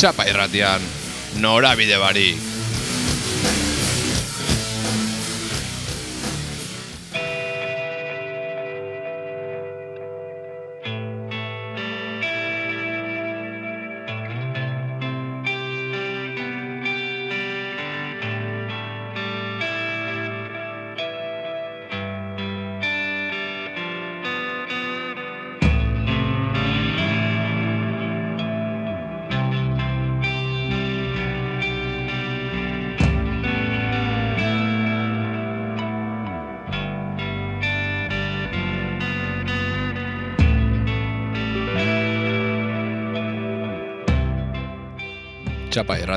txapa irratian, norabide barik.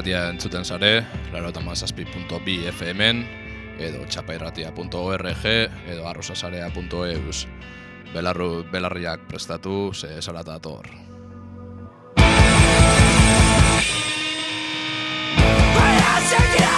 Irratia entzuten zare, laro eta mazazpi.bi FM-en, edo txapairratia.org, edo arrosasarea.eus. Belarru, belarriak prestatu, ze salata dator. Síntimo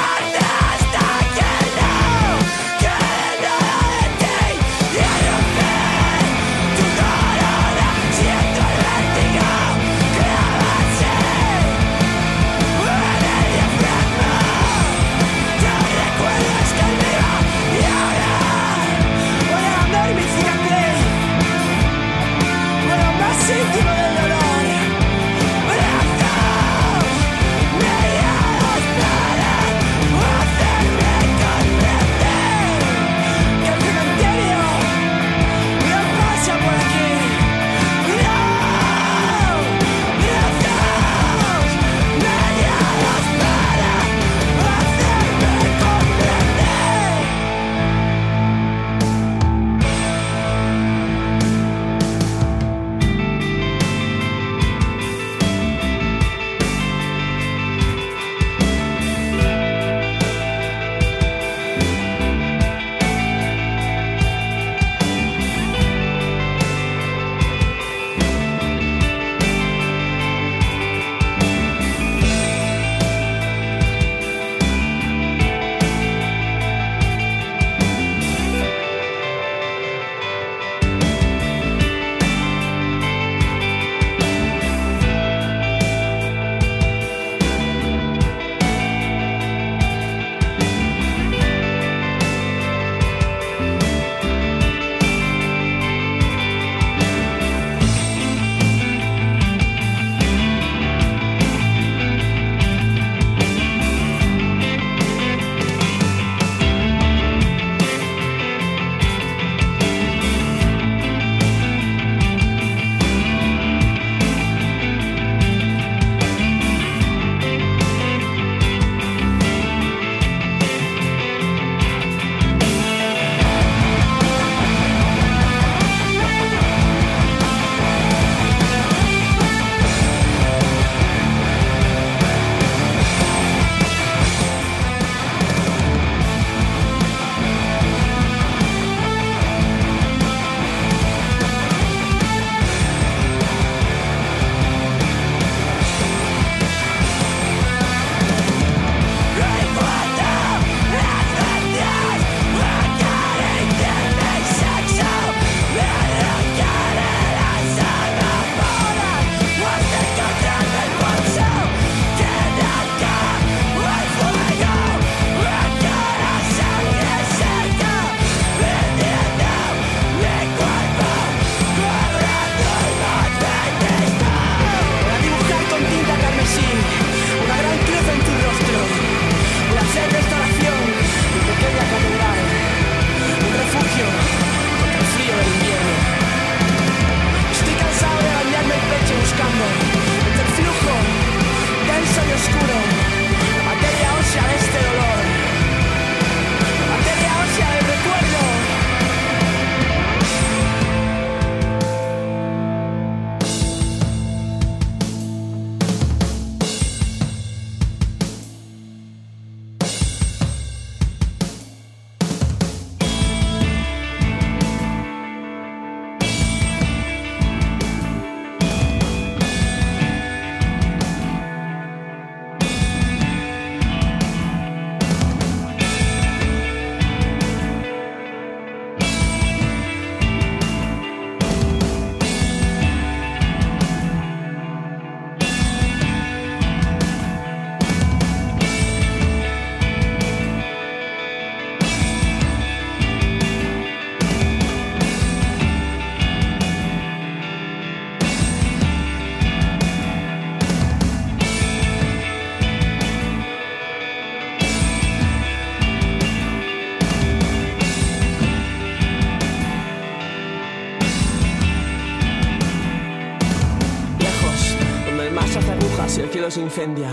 incendia.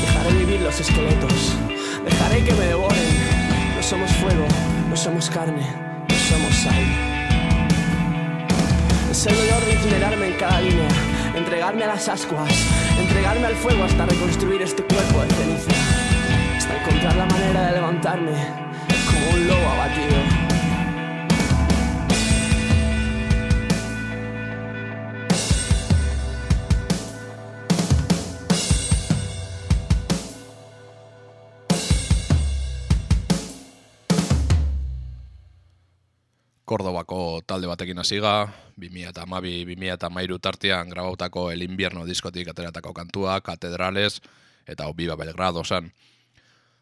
Dejaré vivir los esqueletos, dejaré que me devoren. No somos fuego, no somos carne, no somos sal. Es el dolor de incinerarme en cada línea, entregarme a las ascuas, entregarme al fuego hasta reconstruir este cuerpo de ceniza, hasta encontrar la manera de levantarme como un lobo abatido. Batekin hasiga, 2000 eta mabi, 2000 eta mairu tartean grabautako El Invierno diskotik ateratako kantua, Katedrales, eta Obiba Belgrado zen.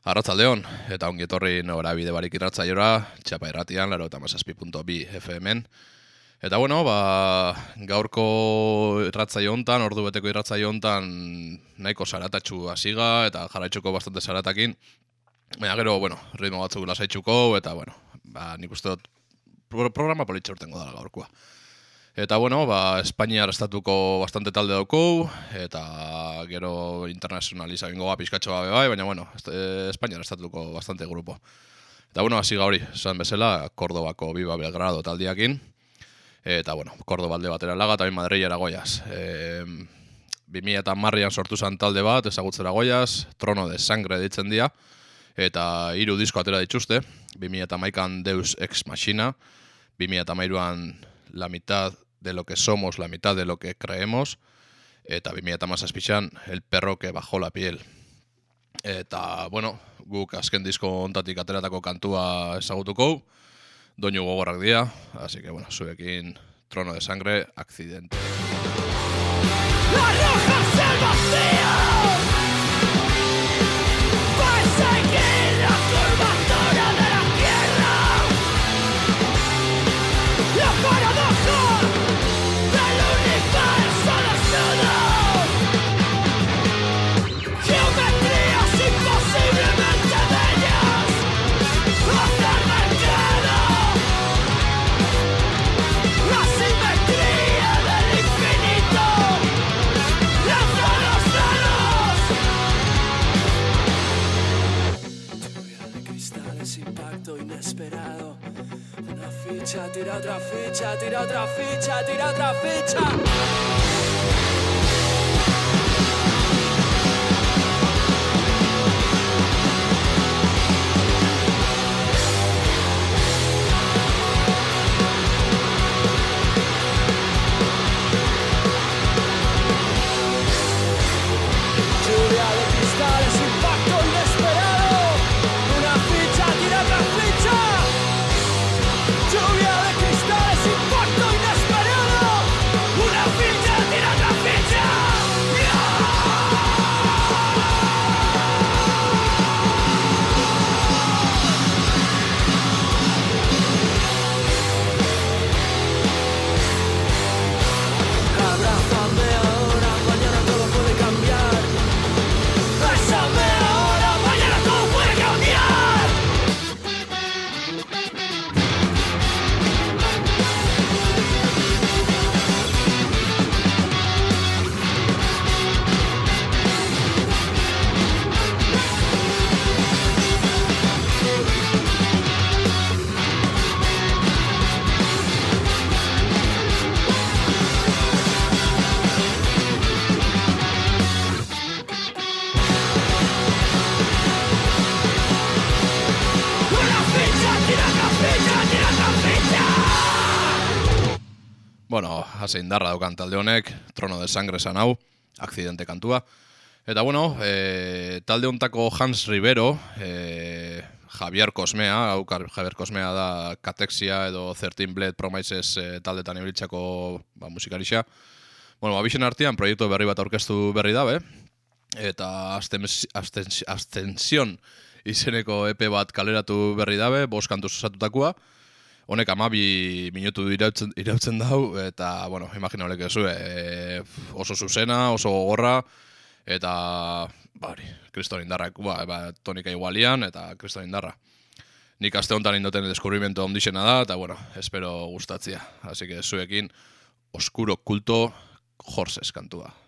Arratzaldeon, eta ongi etorri nora bide barik irratzaiora, txapa erratian, laro eta mazazpi.bi FM-en. Eta bueno, ba, gaurko irratzaio hontan, ordu beteko irratzaio hontan, nahiko saratatxu hasiga eta jarraitzuko bastante saratakin. Baina gero, bueno, ritmo batzuk lasaitzuko, eta bueno, ba, nik uste dut programa politxe urtengo dara gaurkoa. Eta bueno, ba, Espainiar estatuko bastante talde dauko, eta gero internazionaliza bingo ba, pizkatxo bai, baina bueno, este, Espainiar estatuko bastante grupo. Eta bueno, hasi gauri, esan bezala, Kordobako Biba Belgrado taldiakin, eta bueno, Kordoba alde batera laga, eta Madreia goiaz. E, 2000 eta marrian sortu zan talde bat, ezagutzera goiaz, Trono de Sangre ditzen dia, eta hiru disko atera dituzte, 2000 eta maikan Deus Ex Machina, 2008an la mitad de lo que somos, la mitad de lo que creemos, eta 2008an el perro que bajó la piel. Eta, bueno, guk azken disko ontatik ateratako kantua ezagutuko, doinu gogorrak dira, así que, bueno, zuekin trono de sangre, accidente. La roja se tira otra ficha, tira otra ficha, tira otra ficha. Hase indarra daukan talde honek, trono de sangre san hau, akzidente kantua. Eta bueno, e, talde hontako Hans Rivero, e, Javier Cosmea, hau Javier Cosmea da Katexia edo 13 Blade Promises e, taldetan ibiltzako ba, musikarixa. Bueno, abixen artean proiektu berri bat aurkeztu berri dabe, eta astension izeneko EP bat kaleratu berri dabe, bost kantuz osatutakoa, honek amabi minutu irautzen, irautzen dau, eta, bueno, imagina horrek ez e, oso zuzena, oso gogorra, eta, bari, kriston indarrak, ba, ba, tonika igualian, eta kriston indarra. Nik aste honetan indoten deskubrimentu ondixena da, eta, bueno, espero gustatzia. Así que, zuekin, oskuro kulto, jorses kantua.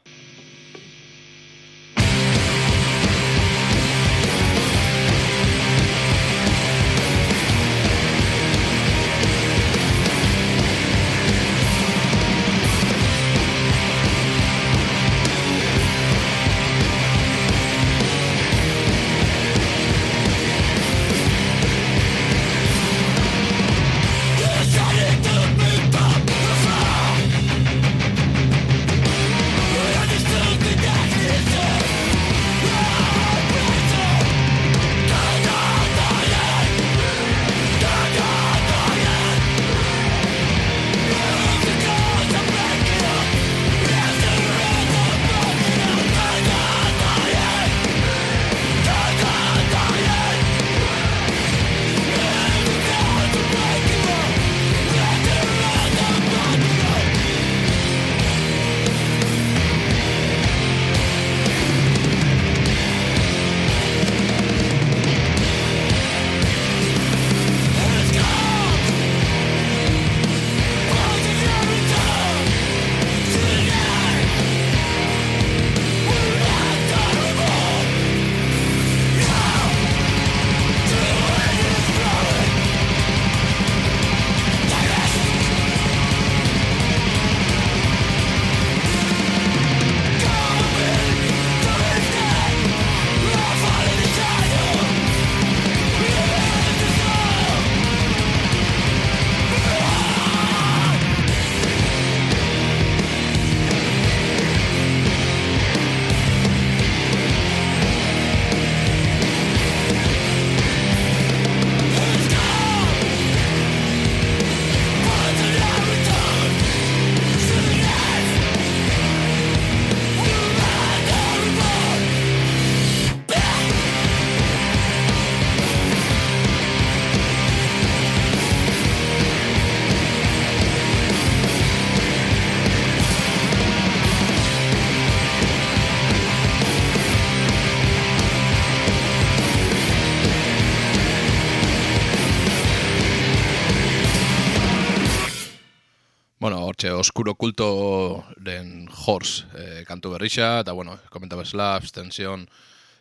Hortxe, oskuro kulto den Horse e, kantu berrixa, eta bueno, komenta bezala, abstenzion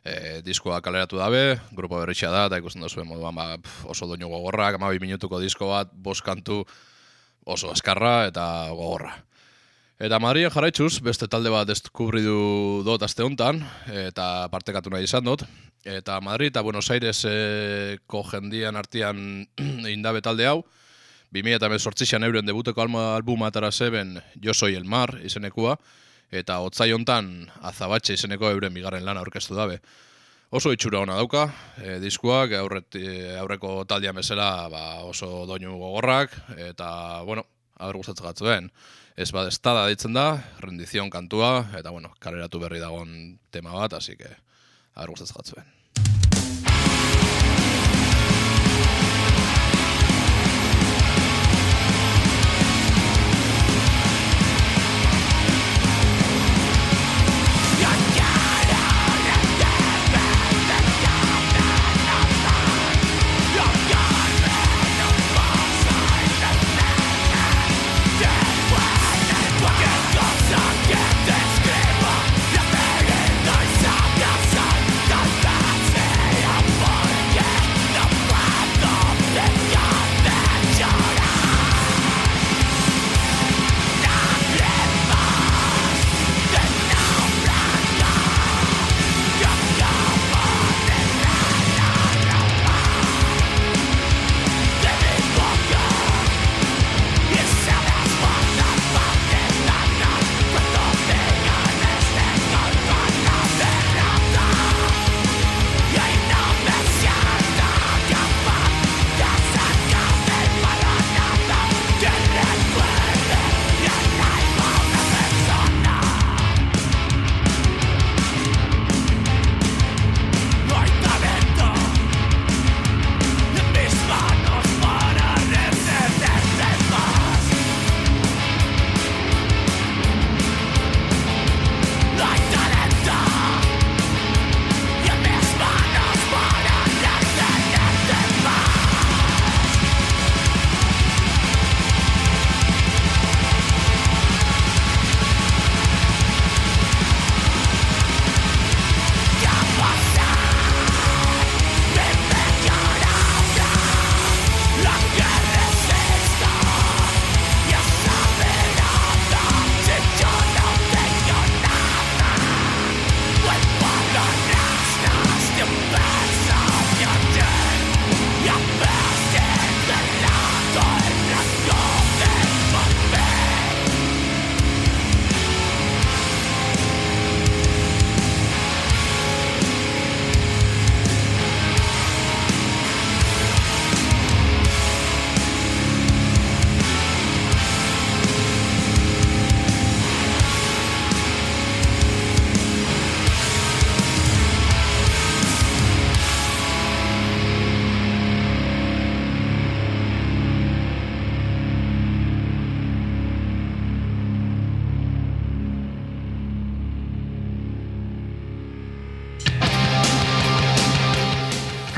e, diskoa kaleratu dabe, grupo berrixa da, eta ikusten duzuen moduan ba, oso doinu gogorrak, ama minutuko disko bat, bos kantu oso eskarra eta gogorra. Eta Madrien jarraitzuz, beste talde bat deskubridu dut aste honetan, eta partekatu nahi izan dut. Eta Madrid eta Buenos Aireseko jendian artean indabe talde hau, 2000 eta mesortzixian euren debuteko albuma atara zeben Jo Soy El Mar izenekua, eta otzai hontan azabatxe izeneko euren bigarren lana aurkeztu dabe. Oso itxura ona dauka, e, diskuak aurret, e, aurreko taldean bezala ba, oso doinu gogorrak, eta, bueno, aur gustatzen gatzuen. Ez bad estada ditzen da, rendizion kantua, eta, bueno, kaleratu berri dagon tema bat, hasi que aur gustatzen gatzuen.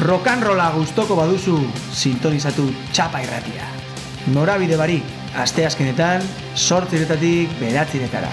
Rock'n'rolla gustoko baduzu sintonizatu txapa irratia. Norabide barik, asteazkenetan, sortziretatik beratziretara.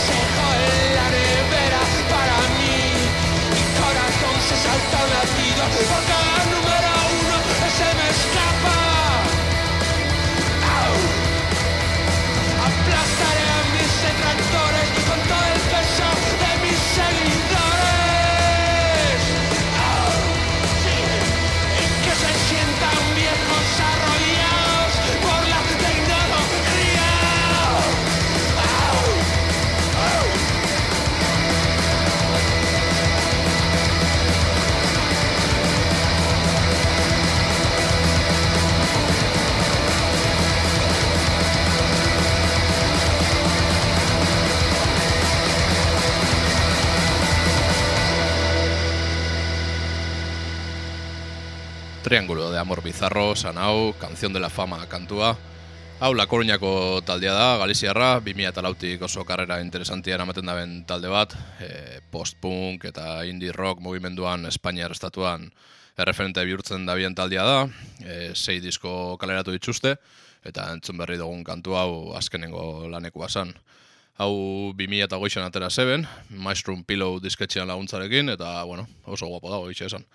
consejo en para mí. Mi corazón se salta un latido por cada Triángulo de amor bizarro, sanau, canción de la fama kantua. Hau, La Coruñako taldea da, Galiziarra, 2000 eta lautik oso karrera interesantia eramaten daben talde bat, e, post-punk eta indie rock mugimenduan Espainiar estatuan erreferente bihurtzen dabien taldea da, e, sei disko kaleratu dituzte, eta entzun berri dugun kantu hau azkenengo laneko basan. Hau 2000 eta goixan atera zeben, Maestrum Pillow disketxean laguntzarekin, eta bueno, oso guapo dago, itxe esan.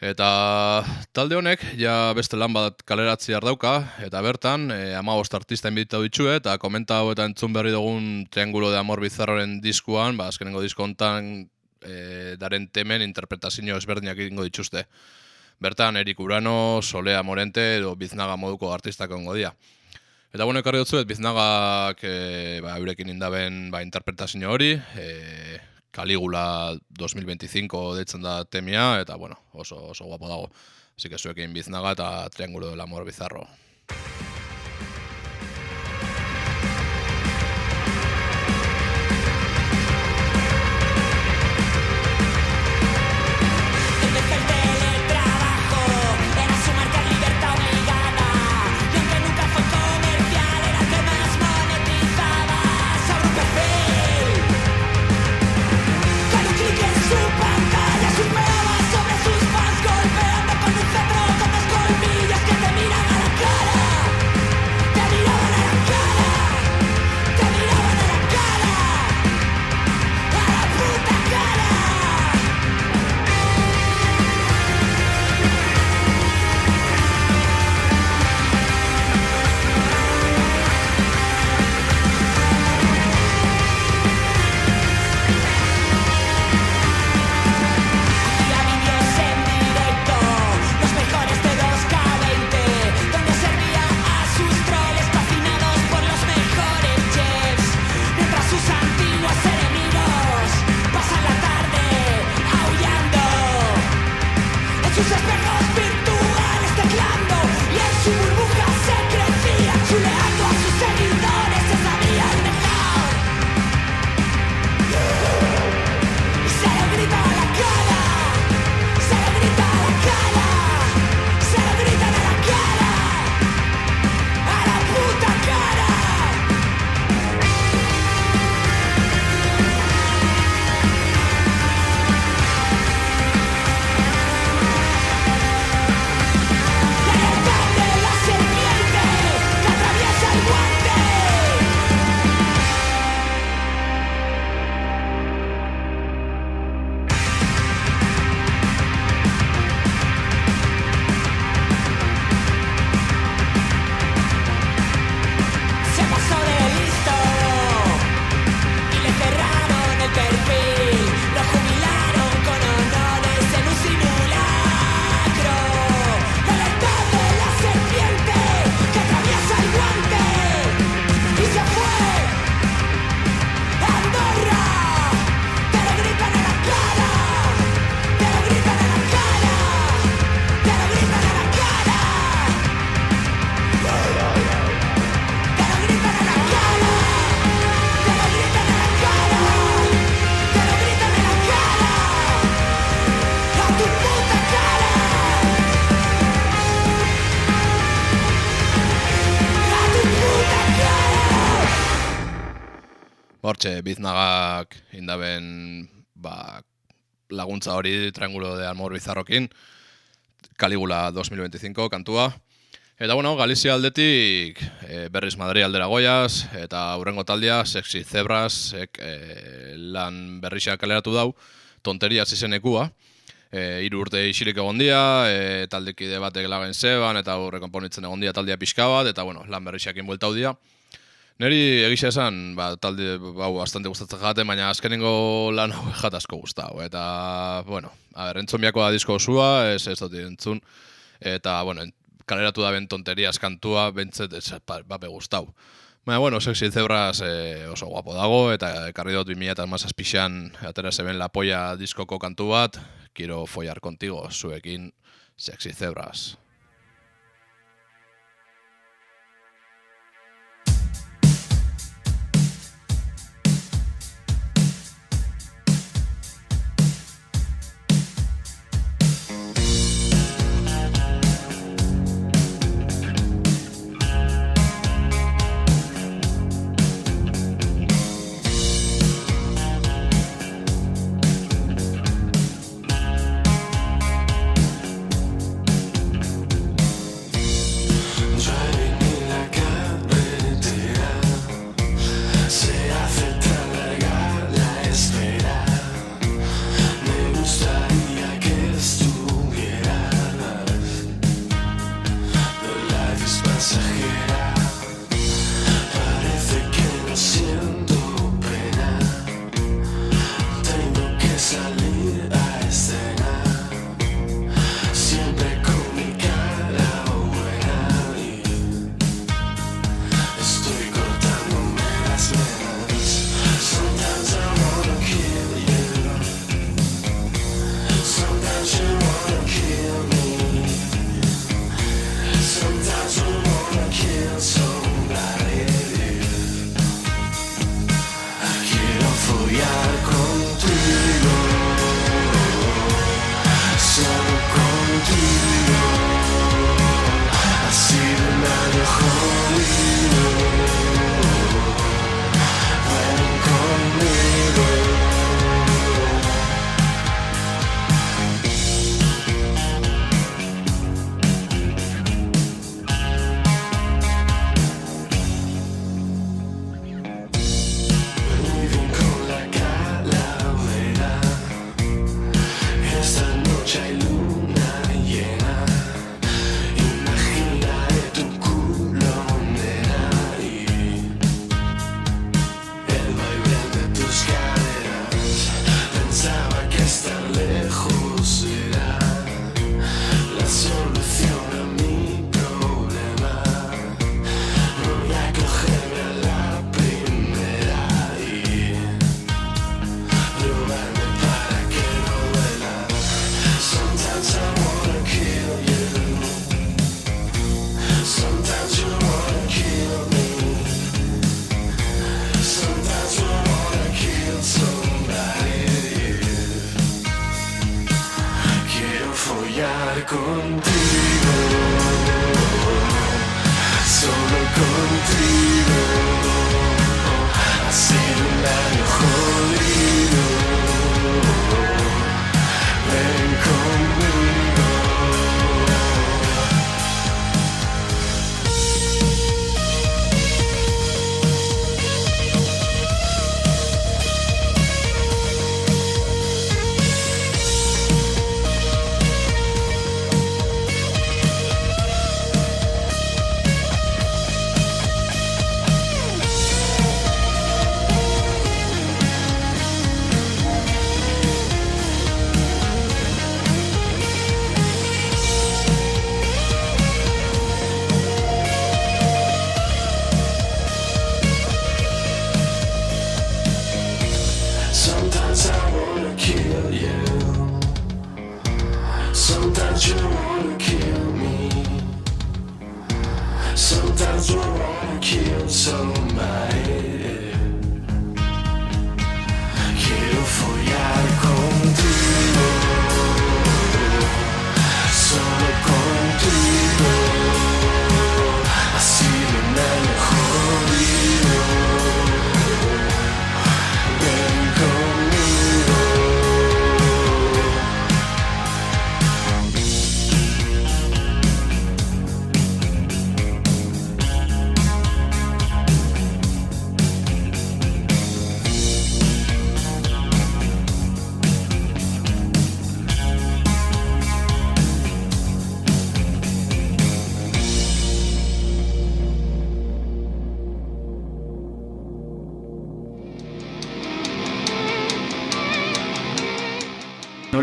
Eta talde honek, ja beste lan bat kaleratzi dauka eta bertan, e, ama artista inbitatu ditxue, eta komenta hau eta entzun berri dugun Triangulo de Amor Bizarroren diskuan, ba, azkenengo disko hontan, e, daren temen interpretazio ezberdinak egingo dituzte. Bertan, Erik Urano, Solea Morente edo Biznaga moduko artistak ongo dia. Eta bueno, ekarri dutzu, Biznagak e, ba, eurekin indaben ba, interpretazio hori, e, Caligula 2025 deitzen da temia, eta bueno, oso, oso guapo dago. Así que zuekin biznaga eta triangulo del amor bizarro. Hortxe biznagak indaben ba, laguntza hori triangulo de amor bizarrokin, Caligula 2025 kantua, Eta bueno, Galizia aldetik e, berriz Madri aldera goiaz, eta aurrengo taldea, Sexy Zebras, e, lan berrixak kaleratu dau, tonteria zizenekua. E, iru urte isilik egon dia, e, taldekide batek lagen zeban, eta aurre konponitzen egon dia taldea pixka bat, eta bueno, lan berrixak inbueltau dia. Neri egisa esan, ba, talde bau bastante gustatzen jate, baina azkenengo lan hau jat asko gustau. Eta, bueno, a ber, entzun biako da disko osua, ez ez dut entzun. Eta, bueno, kaleratu da ben tonteria eskantua, bentzet ez bape gustau. Baina, bueno, sexy zebras eh, oso guapo dago, eta ekarri dut 2000 eta mazazpixan atera zeben la polla diskoko kantu bat, quiero follar contigo, zuekin sexy zebras.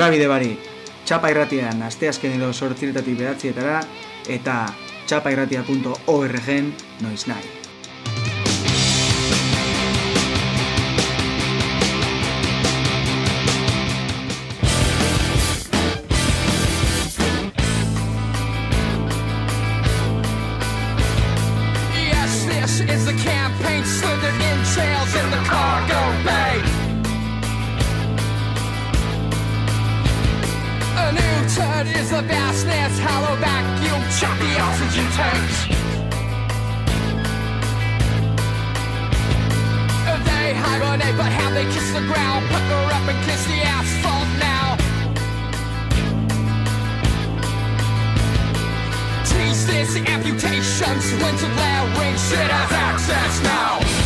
Norabide bari, txapa irratian asteazken edo sortziretatik bedatzietara eta txapairratia.org noiz nahi. patience went to their wings. It has access now.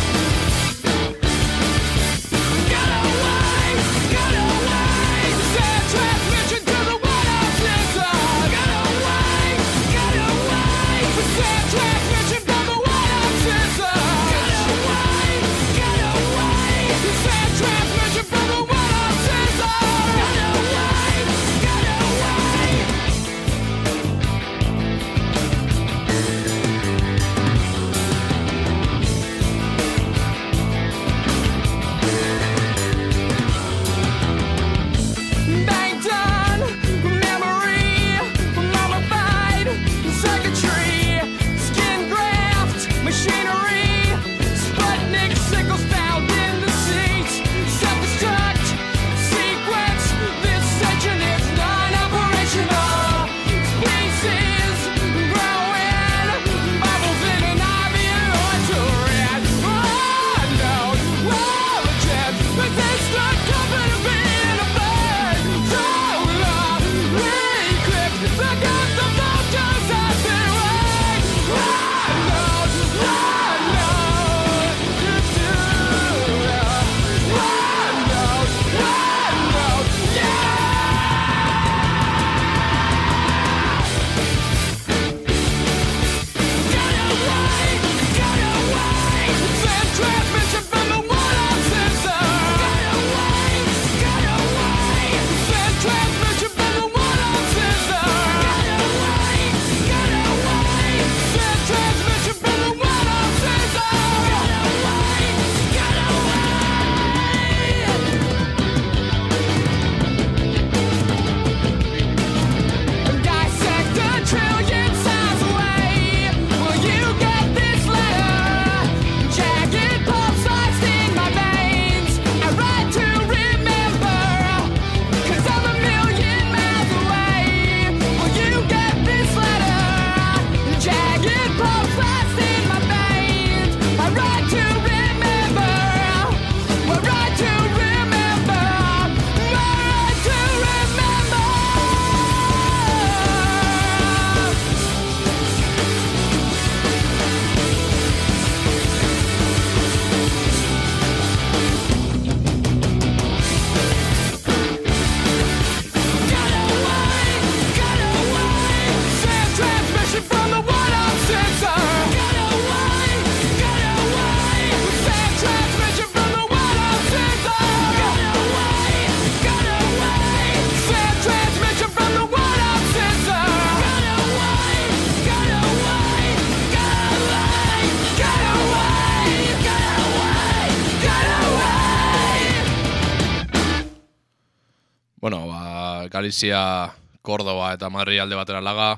Galizia, Kordoba eta Madri alde batera laga,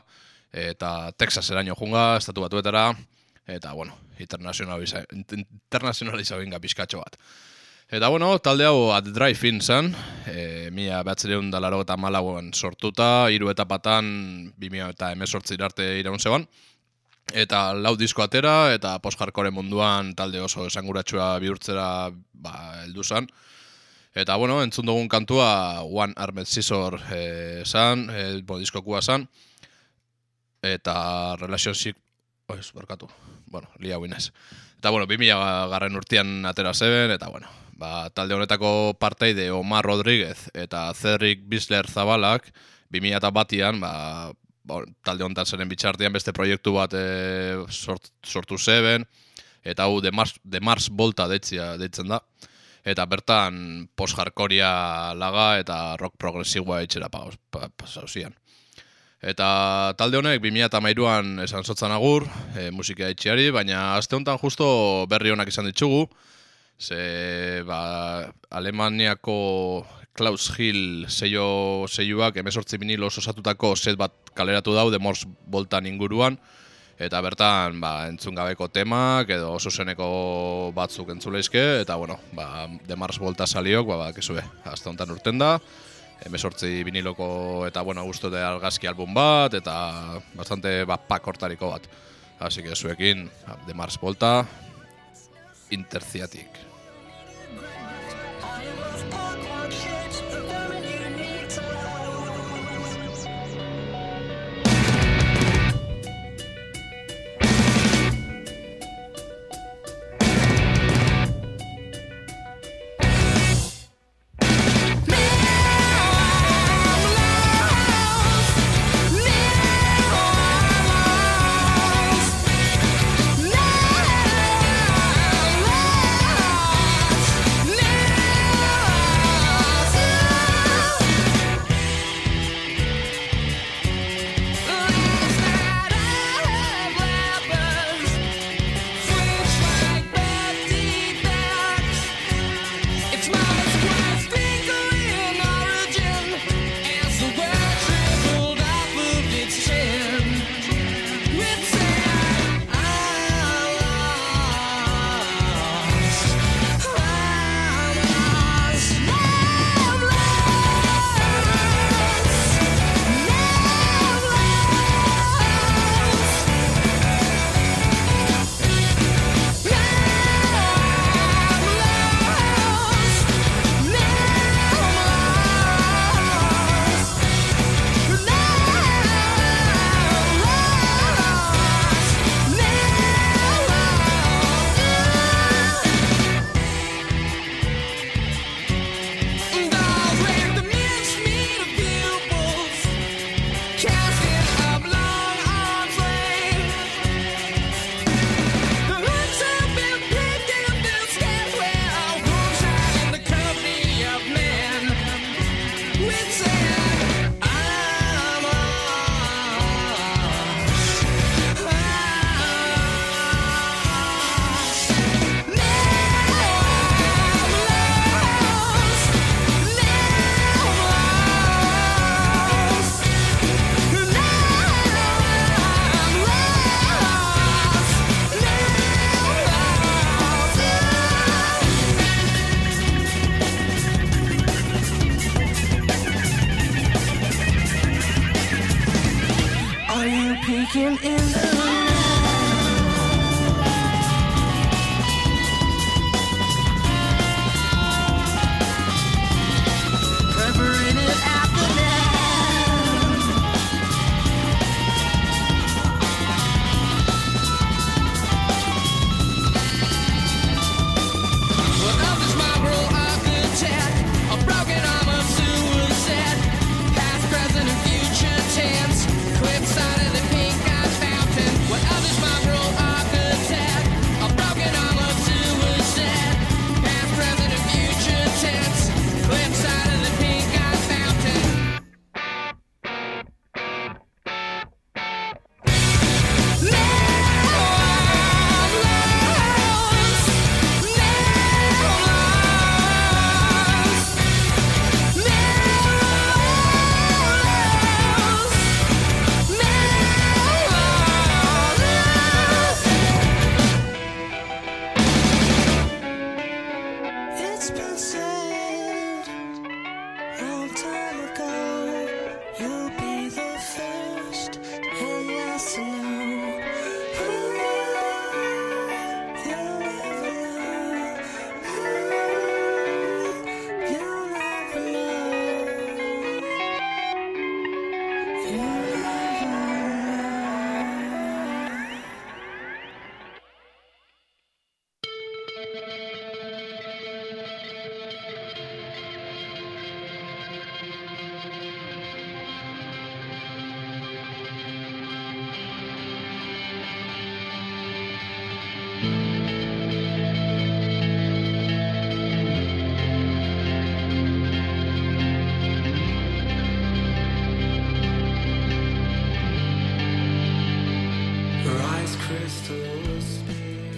eta Texas eraino junga, estatu batuetara, eta, bueno, internazionaliza, internazionaliza binga pizkatxo bat. Eta, bueno, talde hau at drive-in zen, e, mila behatzereun da eta malauan sortuta, hiru etapatan, bimila eta emezortzi arte iraun zeban, eta lau disko atera, eta post-hardcore munduan talde oso esanguratsua bihurtzera ba, heldu zen. Eta, bueno, entzun dugun kantua One Armed Scissor eh, san, eh, bo, diskokua san, eta Relationship, ez, barkatu, bueno, lia guinez. Eta, bueno, 2000 garren urtean atera zeben, eta, bueno, ba, talde honetako parteide Omar Rodríguez eta Cedric Bisler Zabalak, 2000 eta batian, ba, ba, talde honetan zeren bitxartian beste proiektu bat e, sort, sortu zeben, eta hau The Mars, The Mars Volta deitzia, deitzen da. Eta bertan post-hardcorea laga eta rock progresiboa pa- pasau zian. Eta talde honek 2008an esan sotzan agur, e, musika etxeari, baina aste honetan justo berri honak izan ditugu, ze ba, Alemaniako Klaus Hill seio seioak emesortzi vinilos osatutako set bat kaleratu dau, The Morse Voltan inguruan, eta bertan ba, entzun gabeko temak edo oso zeneko batzuk entzuleizke, eta bueno, ba, The Mars Volta saliok, ba, bakizue, azte honetan urten da, emesortzi viniloko eta bueno, gustu de argazki album bat, eta bastante ba, pak hortariko bat. Así que zuekin, The Mars Volta, Interciatic.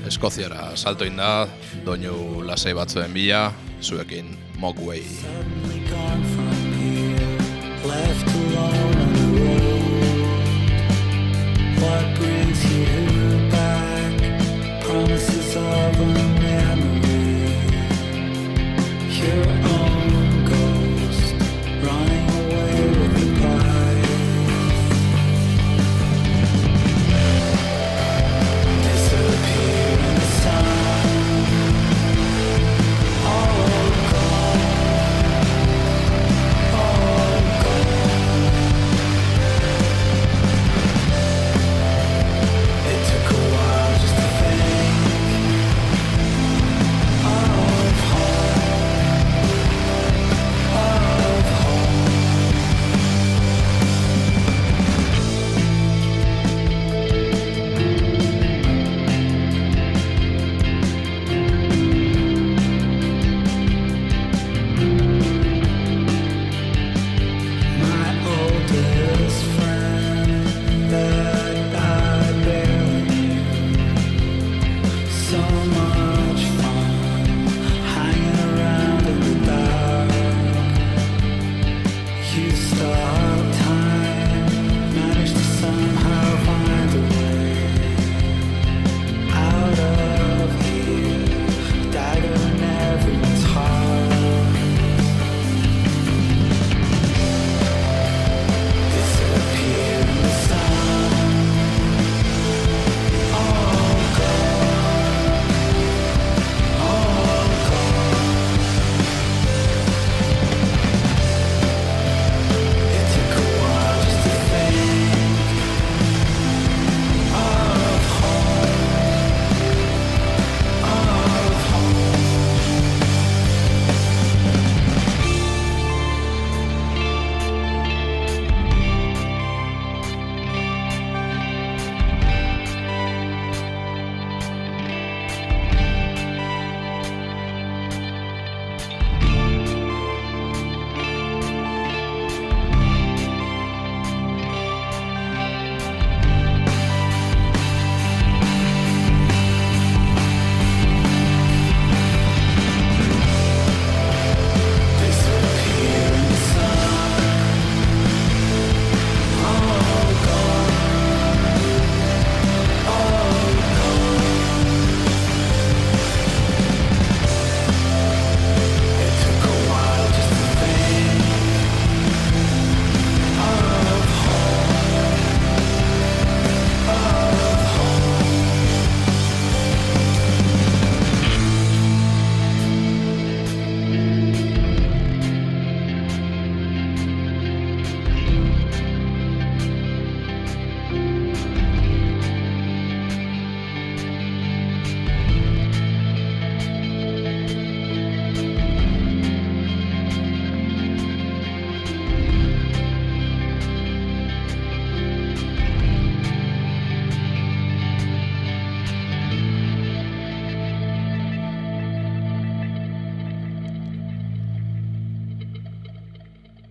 Eskoziara salto inda, doinu lasei batzuen bila, zuekin Mogwai. Left alone on the road. But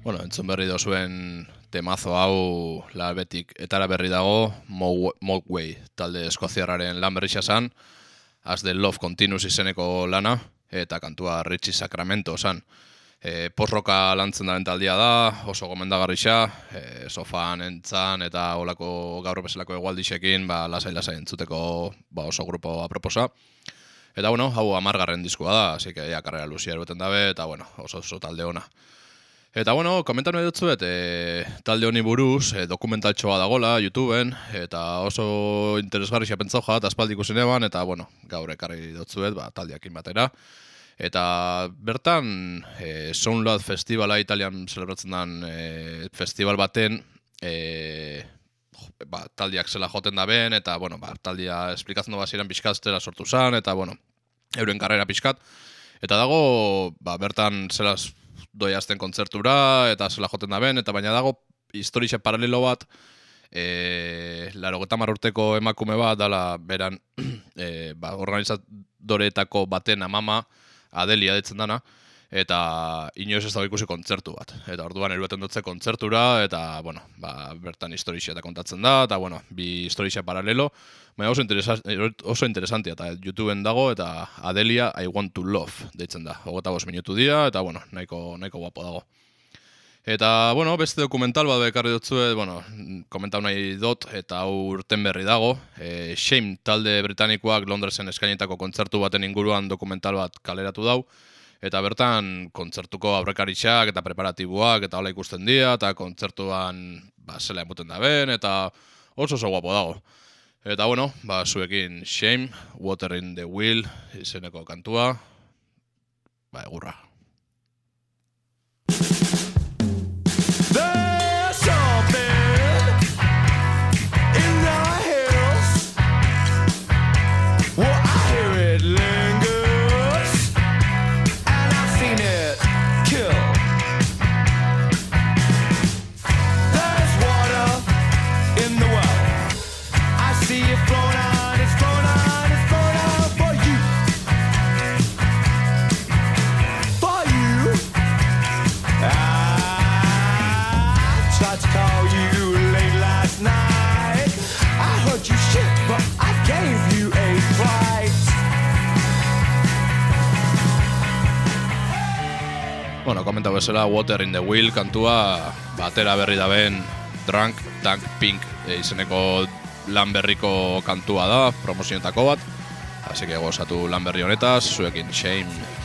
Bueno, entzun berri dozuen temazo hau labetik etara berri dago Mo- Mogwai talde eskoziarraren lan berri zan, As the Love Continues izeneko lana, eta kantua Richie Sacramento zan. E, posroka lantzen daren taldia da, oso gomendagarri xa, e, sofan entzan eta olako gaur bezalako egualdisekin, ba, lasai-lasai entzuteko ba, oso grupo aproposa. Eta bueno, hau amargarren diskua da, así que ja, karrera luzia erbeten dabe, eta bueno, oso oso talde ona. Eta bueno, komentatu nahi dutzuet, e, talde honi buruz, e, dokumentaltxoa dagola, YouTubeen, eta oso interesgarri xa pentsau jat, aspaldi ikusi neban, eta bueno, gaur ekarri dutzuet, ba, taldeakin batera. Eta bertan, e, Soundload Festivala Italian celebratzen den e, festival baten, e, ba, taldiak zela joten da ben, eta, bueno, ba, taldia esplikatzen du baziren pixkaztera sortu zan, eta, bueno, euren karrera pixkat. Eta dago, ba, bertan zela doi azten kontzertura, eta zela joten da ben, eta baina dago historixe paralelo bat, e, laro urteko emakume bat, dala beran, e, ba, organizadoreetako baten amama, Adelia ditzen dana, eta inoiz ez dago ikusi kontzertu bat. Eta orduan erueten dutze kontzertura, eta, bueno, ba, bertan historixia eta kontatzen da, eta, bueno, bi historixia paralelo, baina oso, oso interesantia, eta YouTubeen dago, eta Adelia I Want to Love deitzen da. Hogeta bost minutu dira, eta, bueno, nahiko, nahiko guapo dago. Eta, bueno, beste dokumental bat bekarri dutzue, bueno, komentau nahi dut, eta urten berri dago. E, Shame talde britanikoak Londresen eskainetako kontzertu baten inguruan dokumental bat kaleratu dau. Eta bertan, kontzertuko aurrekaritxak eta preparatiboak eta hola ikusten dira, eta kontzertuan, ba, zela emuten da ben, eta oso oso guapo dago. Eta, bueno, ba, zuekin Shame, Water in the Wheel, izeneko kantua, ba, egurra. Komenta bezala Water in the Wheel kantua batera berri daben Drunk Tank Pink e, izeneko lan berriko kantua da, promozionetako bat. Así que gozatu lan berri honetaz, zuekin shame.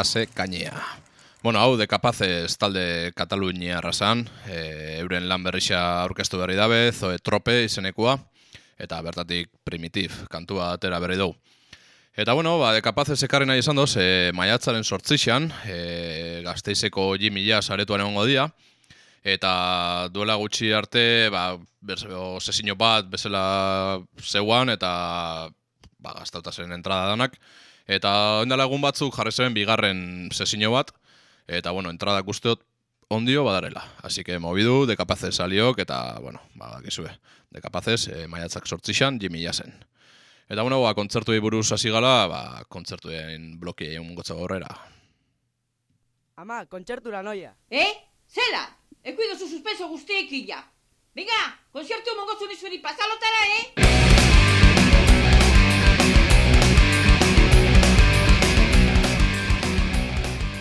Ase kainea. Bueno, hau, de kapazez talde Katalunia arrasan, e, euren lan berrixa aurkeztu berri dabe, zoe trope izenekua, eta bertatik primitif, kantua atera berri dugu. Eta bueno, ba, de kapazez ekarri nahi esan doz, e, maiatzaren sortzixan, e, gazteizeko jimila saretuan egongo dia, eta duela gutxi arte, ba, sesino bat, bezala zeuan, eta ba, gaztauta zen entrada danak. Eta ondala egun batzuk jarri zen bigarren sesino bat, eta bueno, entrada usteot ondio badarela. Así que movidu, de kapazez saliok, eta, bueno, ba, gizue, de kapazez, e, maiatzak sortzixan, jimila zen. Eta bueno, ba, kontzertuei buruz hasi gala, ba, kontzertuen bloki egun gotza horrera. Ama, kontzertura noia. Eh? Zela? Ekuido zu suspenso guztiekin ja. Venga, konzertu mongozu nizueri pasalotara, eh?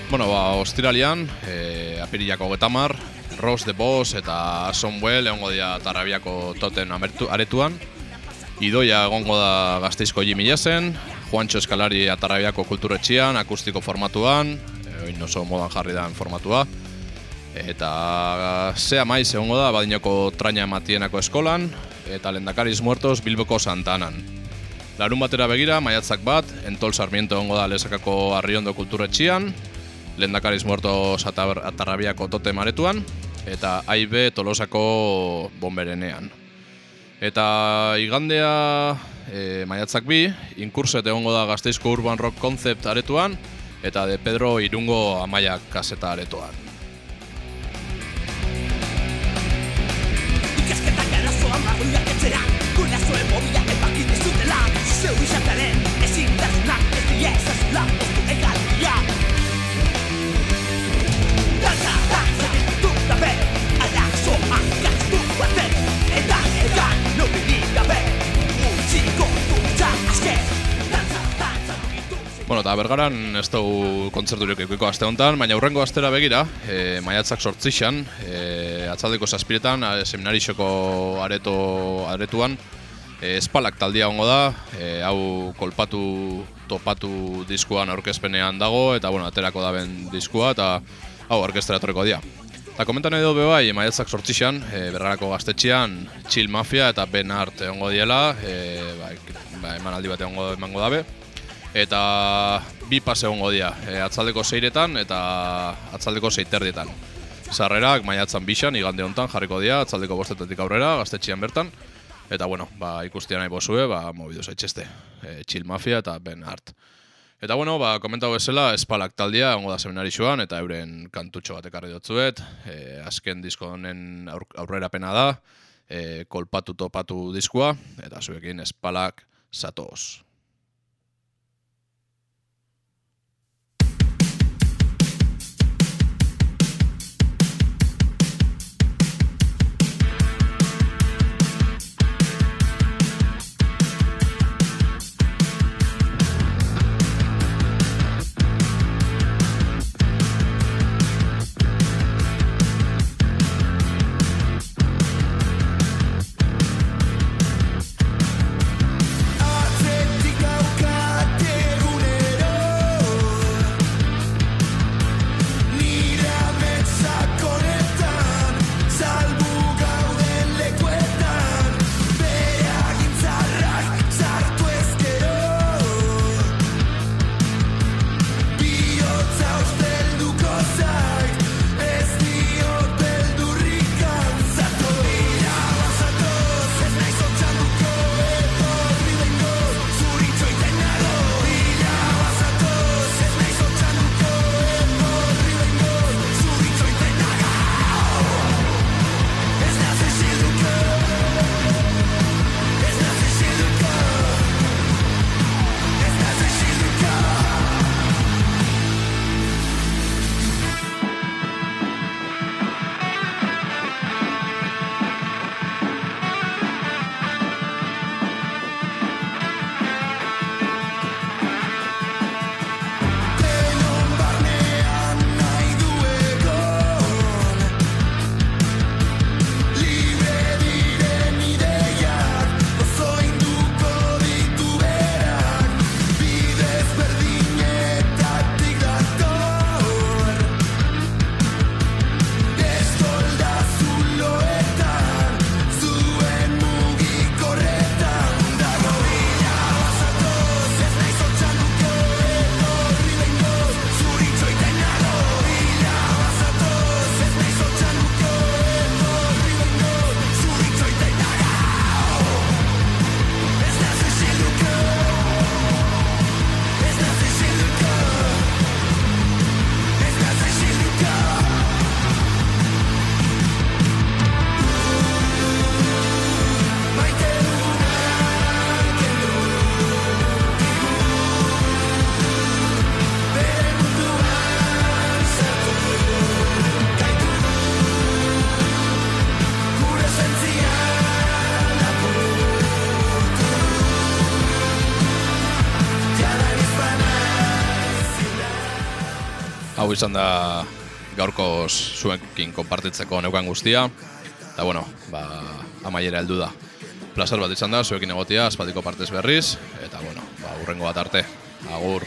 Bueno, ba, ostiralian, e, apirilako getamar, Ross the Boss eta Asomwell egongo dira Tarrabiako toten amertu, aretuan. Idoia egongo da gazteizko Jimmy Jasen, Juancho Eskalari Atarrabiako kulturetxian, akustiko formatuan, e, oin oso modan jarri da formatua. Eta zea maiz egongo da badinoko traina matienako eskolan, eta lendakariz muertos Bilboko Santanan. Larun batera begira, maiatzak bat, Entol Sarmiento egongo da lesakako Arriondo kulturetxian, Lendakariz Muertos Atar- Atarrabiako tote maretuan, eta AIB Tolosako bomberenean. Eta igandea e, maiatzak bi, inkurset egongo da Gazteizko Urban Rock Concept aretuan, eta de Pedro Irungo Amaiak kaseta aretoan. Ikasketak arazoa maguiak etxera Gurasoen mobila epakit dizutela Zeu izataren ezintasunak Ez die ezazula Bueno, eta bergaran ez dugu kontzerturik ikuiko aste honetan, baina hurrengo astera begira, e, maiatzak sortzixan, e, atzaldeko zazpiretan, seminarixoko areto, aretuan, e, espalak taldia ongo da, e, hau kolpatu topatu diskuan aurkezpenean dago, eta bueno, aterako daben diskua, eta hau orkestera etorriko dira. Eta komentan edo be bai, maiatzak sortzixan, e, bergarako gaztetxean, Chill Mafia eta Ben Art egongo diela, e, ba, emanaldi bat egongo emango dabe, eta bi pase egongo dira, e, atzaldeko seiretan eta atzaldeko seiterdietan. Sarrerak maiatzan bixan, igande hontan jarriko dira, atzaldeko bostetetik aurrera, gaztetxian bertan. Eta bueno, ba, ikustia nahi bozue, ba, mobidu zaitxeste. E, Chill Mafia eta Ben Art. Eta bueno, ba, komentau bezala, espalak taldia, ongo da seminarixoan, eta euren kantutxo bat ekarri dutzuet. E, azken disko honen aur, aurrerapena da, e, kolpatu topatu diskua, eta zuekin espalak zatoz. Izan da gaurko zuekin konpartitzeko neukan guztia. Eta bueno, ba, amaiera heldu da. Plazer bat izan da, zuekin egotia, aspatiko partez berriz. Eta bueno, ba, urrengo bat arte. Agur.